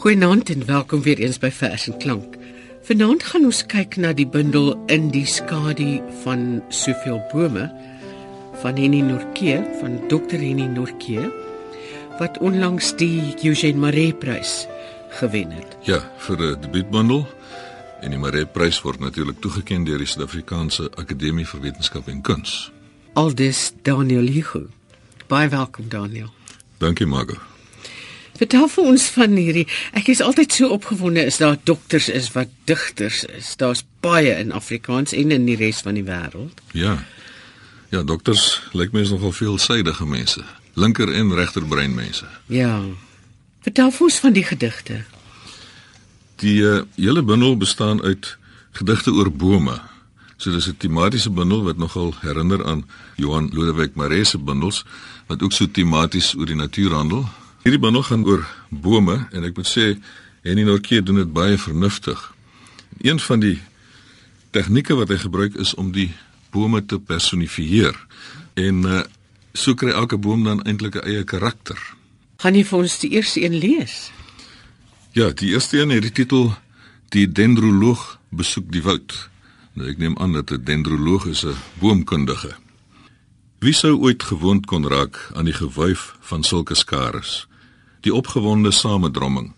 Goeienaand en welkom weer eens by Vers en Klank. Vanaand gaan ons kyk na die bundel In die skadu van soveel bome van Henny Norke van Dr. Henny Norke wat onlangs die Eugene Maree Prys gewen het. Ja, vir 'n debuutbundel en die Maree Prys word natuurlik toegekend deur die Suid-Afrikaanse Akademie vir Wetenskap en Kuns. Aldus Daniel Hugo. Baie welkom Daniel. Dankie Margo. Vertel vir ons van hierdie. Ek is altyd so opgewonde is daar dokters is wat digters is. Daar's baie in Afrikaans en in die res van die wêreld. Ja. Ja, dokters lyk mens nogal veelsidige mense. Linker en regter brein mense. Ja. Vertel vir ons van die gedigte. Die uh, hele bundel bestaan uit gedigte oor bome. So dis 'n tematiese bundel wat nogal herinner aan Johan Lodewyk Maree se bundels wat ook so tematies oor die natuur handel. Hierdie bundel gaan oor bome en ek moet sê Henny Norke doen dit baie vernuftig. Een van die tegnieke wat hy gebruik is om die bome te personifieer. En uh, so kry elke boom dan eintlik 'n eie karakter. Gaan jy vir ons die eerste een lees? Ja, die eerste een het die titel Die dendroloog besoek die woud. Nou ek neem aan dat 'n dendroloog is 'n boomkundige. Wie sou ooit gewoond kon raak aan die gewuif van sulke skares? Die opgewonde samedromming,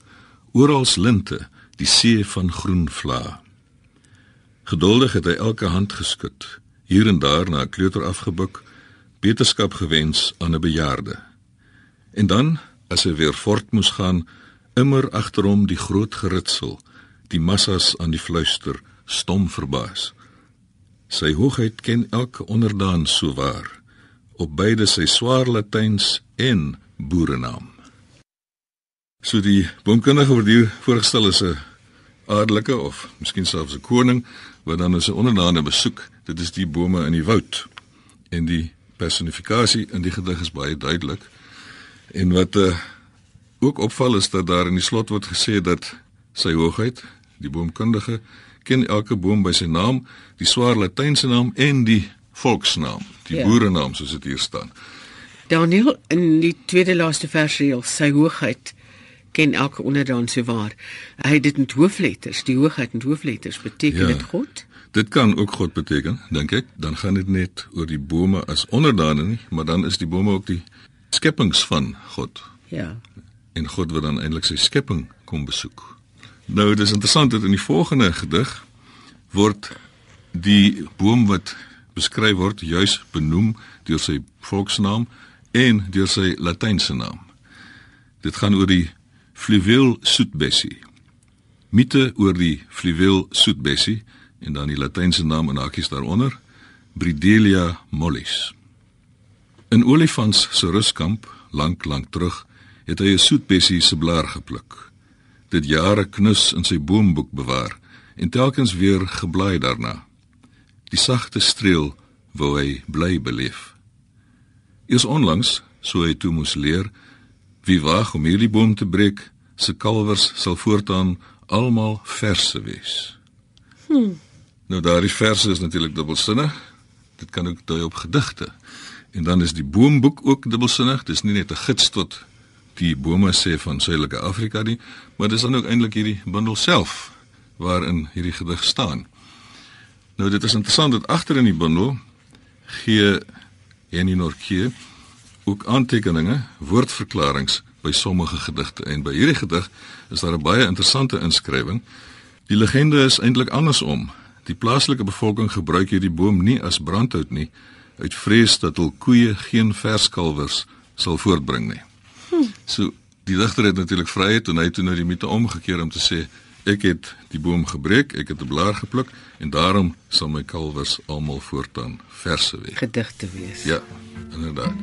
oral linte, die see van groen vla. Geduldig het hy elke hand geskud, hier en daar na 'n kleuter afgebuk, beterskap gewens aan 'n bejaarde. En dan, as hy weer voort moes gaan, immer agter hom die groot geritsel, die massas aan die fluister, stom verbaas. Sy hoogheid ken elke onderdaan so waar, op beide sy swaar latyns en boerenaam. So die boomkundige word hier voorgestel as 'n adelike of miskien selfs 'n koning wat dan as 'n onderdane besoek. Dit is die bome in die woud. En die personifikasie in die gedig is baie duidelik. En wat uh, ook opval is dat daar in die slot word gesê dat sy hoogheid, die boomkundige, ken elke boom by sy naam, die swaar latynse naam en die volksnaam, die ja. boerenaam soos dit hier staan. Daniel in die tweede laaste versreel, sy hoogheid ken elke onderdaan so waar. Hy het dit in hoofletters, die hoogheid in hoofletters beteken ja. dit God? Dit kan ook God beteken, dink ek. Dan gaan dit net oor die bome as onderdane nie, maar dan is die bome ook die skepings van God. Ja. En God wat dan eintlik sy skepping kom besoek. Nou, dit is interessant dat in die volgende gedig word die boom wat beskryf word juis benoem deur sy volksnaam en deur sy latynse naam. Dit gaan oor die fluweel soetbessie. Mite oor die fluweel soetbessie en dan die latynse naam en hakies daaronder, Bridelia mollis. In olifants se ruskamp lank lank terug het hy 'n soetbessie se blaar gepluk. Dit jare knus in sy boomboek bewaar en telkens weer geblaai daarna. Die sagte streel wou hy bly beleef. Eers onlangs, so hy toe moes leer, wie wag om hierdie boom te breek, se kalwers sal voortaan almal verse wees. Hm. Nou daardie verse is natuurlik dubbelsinnig. Dit kan ook dui op gedigte. En dan is die boomboek ook dubbelsinnig. Dis nie net 'n gids tot die bome sê van Suidelike Afrika nie, maar dis dan ook eintlik hierdie bundel self waarin hierdie gedig staan. Nou dit is interessant dat agter in die bundel gee Henny Norke ook aantekeninge, woordverklaringe by sommige gedigte en by hierdie gedig is daar 'n baie interessante inskrywing. Die legende is eintlik andersom. Die plaaslike bevolking gebruik hierdie boom nie as brandhout nie uit vrees dat hul koeie geen verskalwers sal voortbring nie. Hm. So die digter het natuurlik vryheid en hy het toe nou die mite omgekeer om te sê ek het die boom gebreek, ek het 'n blaar gepluk en daarom sal my kalwers almal voortaan verse wees. Gedigte wees. Ja, inderdaad.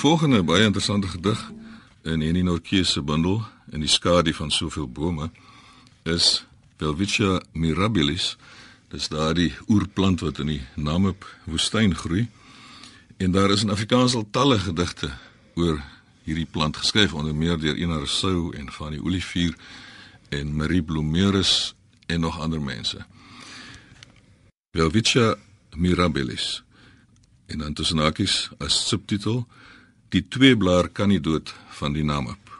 Volgende baie interessante gedig in Henny Nortjie se bundel in die skadu van soveel bome is Welwitschia mirabilis. Dis daardie oerplant wat in die Namib woestyn groei. En daar is in Afrikaans al talle gedigte oor hierdie plant geskryf onder meer deur Ina Rousseau en van die Olivier en Marie Blomeris en nog ander mense. Welwitschia mirabilis. En dan tussen hakies as subtitel Die tweeblaar kandidoot van die Namib.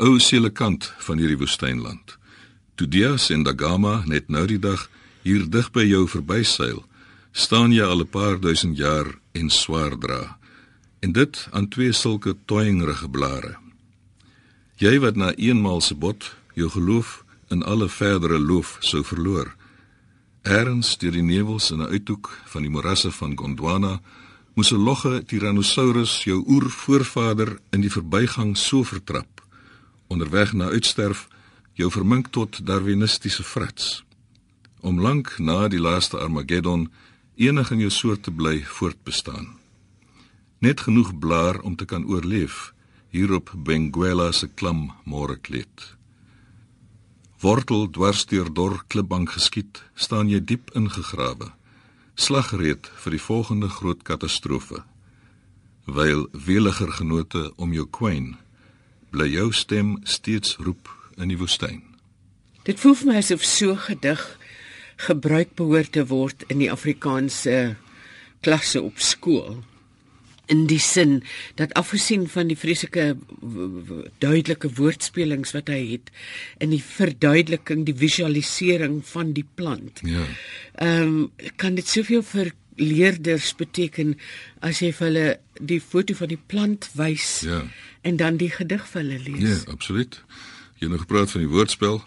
O selekant van hierdie woestynland. Tudias en Dagama net nou die dag hier dig by jou verbyseil, staan jy al 'n paar duisend jaar en swaar dra. En dit aan twee sulke toyingrige blare. Jy wat na eenmal se bot jou geloof in alle verdere loof sou verloor. Erns deur die nevels in 'n uithoek van die morasse van Gondwana moes 'n logge Tyrannosaurus jou oervoorvader in die verbygang so vertrap onderweg na uitsterf jou vermink tot darwinistiese frats om lank na die laaste Armageddon enig in jou soort te bly voortbestaan. Net genoeg blaar om te kan oorleef hier op Benguela se klam môrekleed wortel dwars deur dor klipbank geskiet staan jy diep ingegrawe slagreed vir die volgende groot katastrofe. Wyl weliger genote om jou kwyn, bly jou stem steeds roep in die woestyn. Dit voel vir my asof so gedig gebruik behoort te word in die Afrikaanse klasse op skool in die sin dat afgesien van die vreeslike duidelike woordspelings wat hy het in die verduideliking die visualisering van die plant. Ja. Ehm um, kan dit soveel vir leerders beteken as jy vir hulle die foto van die plant wys Ja. en dan die gedig vir hulle lees. Ja, absoluut. Jy het nog gepraat van die woordspel.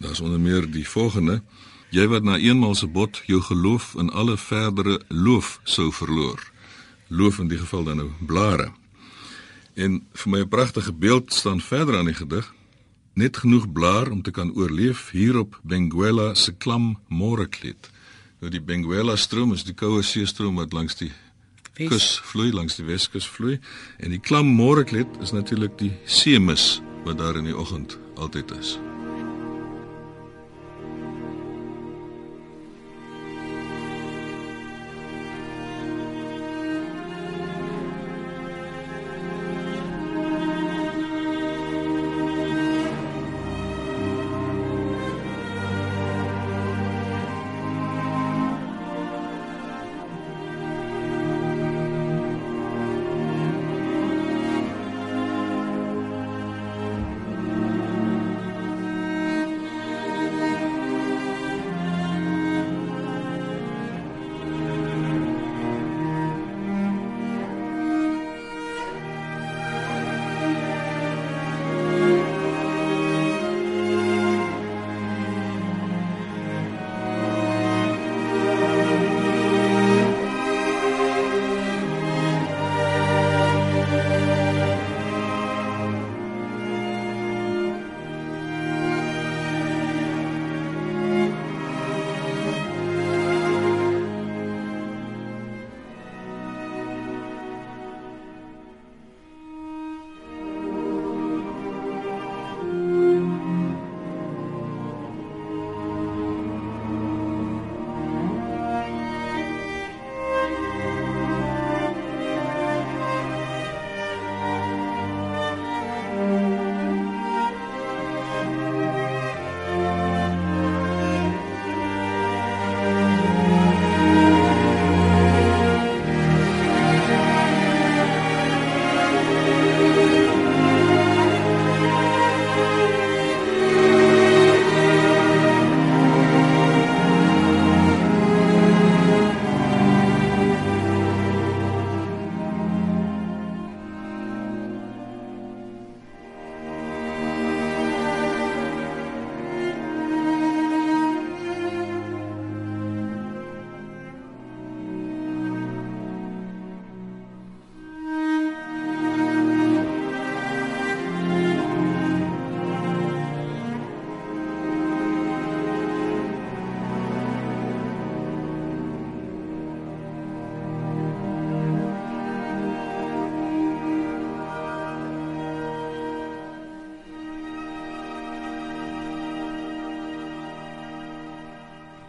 Daar's onder meer die volgende: Jy wat na eenmal se bot jou geloof in alle verdere loof sou verloor. Loof in die geval dan nou blare. En vir my 'n pragtige beeld staan verder aan die gedig. Net genoeg blaar om te kan oorleef hier op Benguela se klam môrekleed. Nou die Benguela stroom is die koue see stroom wat langs die kus vloei, langs die Weskus vloei en die klam môrekleed is natuurlik die seemis wat daar in die oggend altyd is.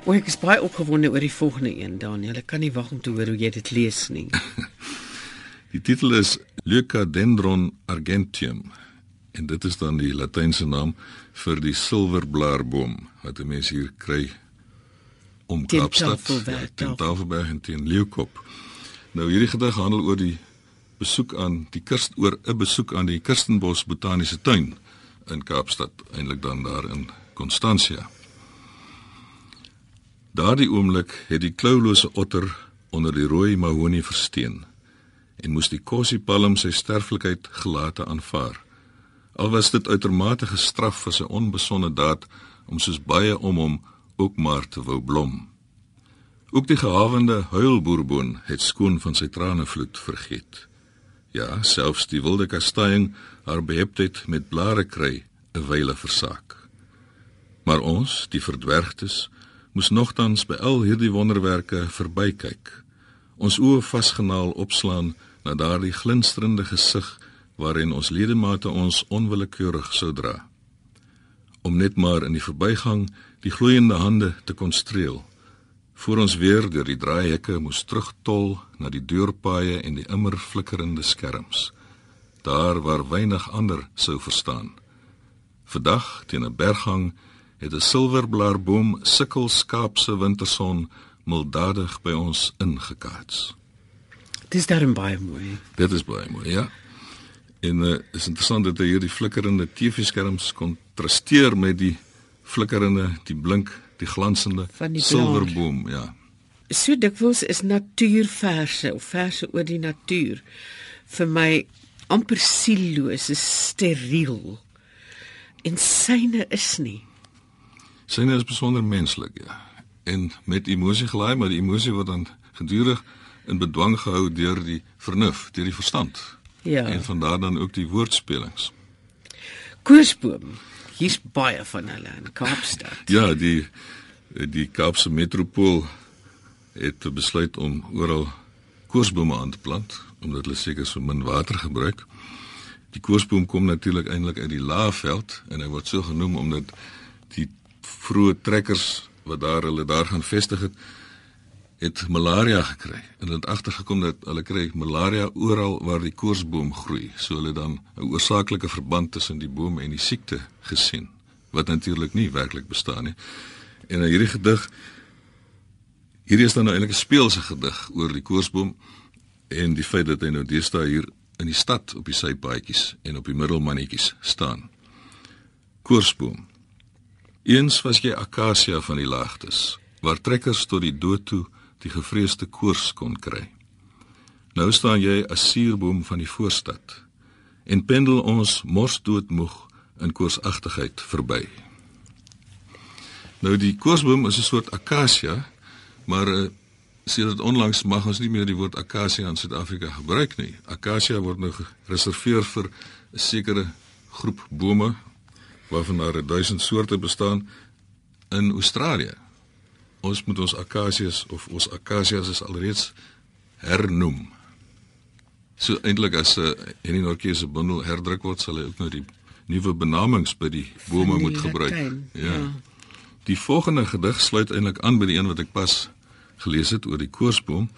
O, ek is baie opgewonde oor die volgende een, Daniel. Ek kan nie wag om te hoor hoe jy dit lees nie. Die titel is Leucadendron argenteum en dit is dan die latynse naam vir die silverblaarboom wat 'n mens hier kry om Teen Kaapstad, Tafelberg, ja, teen ja. Tafelberg en teen Leeukop. Nou hierdie gedig handel oor die besoek aan die Kirst oor 'n besoek aan die Kirstenbos Botaniese Tuin in Kaapstad, eintlik dan daar in Constantia. Daardie oomblik het die kloulose otter onder die rooi mahonie versteen en moes die kossiepalm sy sterflikheid gelate aanvaar. Al was dit uitermate gestraf vir sy onbesonde daad om soos baie om hom ook maar te wou blom. Ook die gehawende huilboerboon het skoon van sy tranevloed vergeet. Ja, selfs die wilde kastanjing haar beheptheid met blare kry 'n wyle versaak. Maar ons, die verdwergtes, moes nogtans by al hierdie wonderwerke verbykyk. Ons oë vasgenaal opslaan na daardie glinsterende gesig waarin ons ledemate ons onwillekeurig sou dra. Om net maar in die verbygang die gloeiende hande te kon streel voor ons weer deur die draaihekke moes terugtol na die deurpaaie en die immer flikkerende skerms daar waar weinig ander sou verstaan vandag teen 'n berghang het 'n silverblaarboom sukkel skaapse winterson mildadig by ons ingekaats Dis daarom baie mooi. dit is baie mooi ja en uh, is interessant dat hy hierdie flikkerende TV-skerms kontrasteer met die flikkerende die blink die glansende die silverboom ja So dikwels is natuurverse of verse oor die natuur vir my amper sielloos, is steriel. En syne is nie. Syne is besonder menslik, ja. En met emosie gelaai, maar die emosie word dan gedurig in bedwang gehou deur die vernuf, deur die verstand. Ja. En van daar dan ook die woordspelings. Koersboom. Hier's baie van hulle in Kaapstad. Ja, die die Kaapse metropool het besluit om oral koorsbome aan te plant omdat hulle seker so min water gebruik. Die koorsboom kom natuurlik eintlik uit die Laagveld en hy word so genoem omdat die vroeë trekkers wat daar hulle daar gaan vestig het het malaria gekry en het agtergekom dat hulle kry malaria oral waar die koorsboom groei. So hulle dan 'n oorsaaklike verband tussen die boom en die siekte gesien wat natuurlik nie werklik bestaan nie. En in hierdie gedig hierdie is dan nou eintlik 'n speelse gedig oor die koorsboom en die feit dat hy nou deesdae hier in die stad op die sypaadjies en op die middelmannetjies staan. Koorsboom. Eens was jy akasia van die laagtes, waar trekkers tot die dood toe die gevreesde koors kon kry. Nou staan jy as suurboom van die voorstad en pendel ons morsdoodmoeg in koorsagtigheid verby. Nou die koorsboom is 'n soort akasia, maar uh, sedert onlangs mag ons nie meer die woord akasia in Suid-Afrika gebruik nie. Akasia word nou gereserveer vir 'n sekere groep bome waarvan daar 1000 soorte bestaan in Australië. Ons moet ons akasias of ons akasias is alreeds hernoem. So eintlik as 'n uh, Henny Nortjie se bundel herdruk word, sal hy ook nou die nuwe benamings by die bome die moet gebruik. Latijn, ja. ja. Die volgende gedig sluit eintlik aan by die een wat ek pas gelees het oor die koorsboom.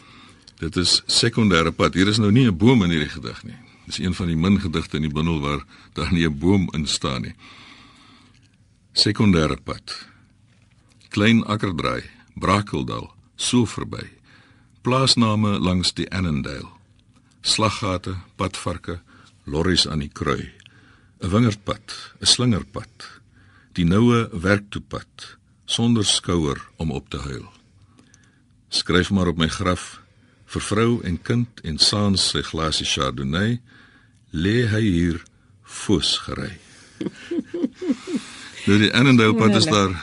Dit is sekondêre pad. Hier is nou nie 'n boom in hierdie gedig nie. Dis een van die min gedigte in die bundel waar daar nie 'n boom in staan nie. Sekondêre pad. Klein akkerdraai, Brakeldal, so verby. Plaasname langs die Annandale. Slaggate, padvarke, lorries aan die krui. 'n Wingerdpad, 'n slingerpad. Die noue werktoepad sonder skouer om op te huil. Skryf maar op my graf vir vrou en kind en saans sy glasie chardonnay lê hy hier foos gery. nou die Annandale pad is daar,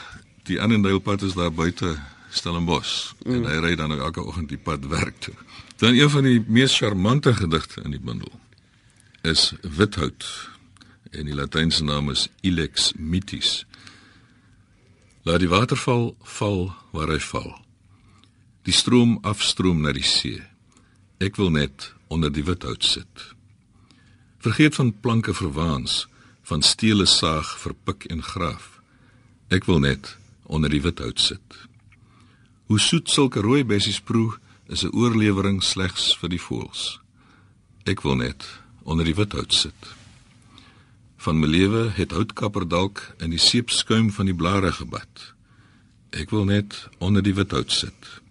die Annandale pad is daar buite Stellenbosch mm. en hy ry dan ook elke oggend die pad werk toe. Dan een van die mees charmante gedigte in die bundel is Without en die latynse naam is Ilex mitis. Laat die waterval val waar hy val. Die stroom afstroom na die see. Ek wil net onder die without sit. Vergeet van planke verwaans, van stele saag vir pik en graaf. Ek wil net onder die without sit. Hoe soet sulke rooi bessies proe is 'n oorlewering slegs vir die voëls. Ek wil net onder die wit hout sit. Van my lewe het houtkapper dalk in die seepskuim van die blare gebad. Ek wil net onder die wit hout sit.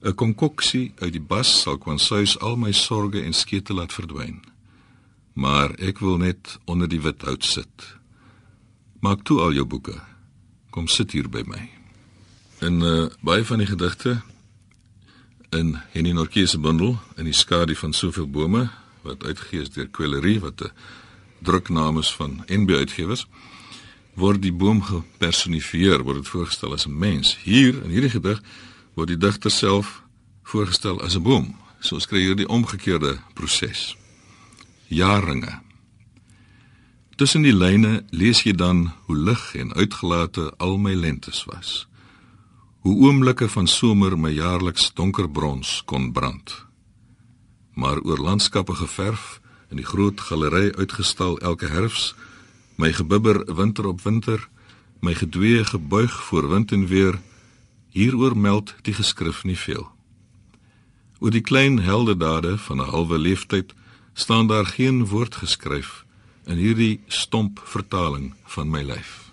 'n Konkoksie uit die bas sal kwansuis al my sorges en skete laat verdwyn. Maar ek wil net onder die wit hout sit. Maak toe al jou boeke. Kom sit hier by my. In uh, baie van die gedigte in Henny Norkie se bundel in die skadu van soveel bome wat uitgegee is deur Kwellerie wat 'n druknaam is van NB uitgewers word die boom gepersonifieer word dit voorgestel as 'n mens hier in hierdie gedig word die digter self voorgestel as 'n boom so skryf hier die omgekeerde proses jaringe Tussen die lyne lees jy dan hoe lig en uitgelate al my lentes was. Hoe oomblikke van somer my jaarliks donkerbrons kon brand. Maar oor landskappe geverf in die groot galery uitgestal elke herfs, my gebibber winter op winter, my gedwee gebuig voor wind en weer, hieroor meld die geskrif nie veel. Oor die klein heldedade van 'n halwe leeftyd staan daar geen woord geskryf in hierdie stomp vertaling van my lyf.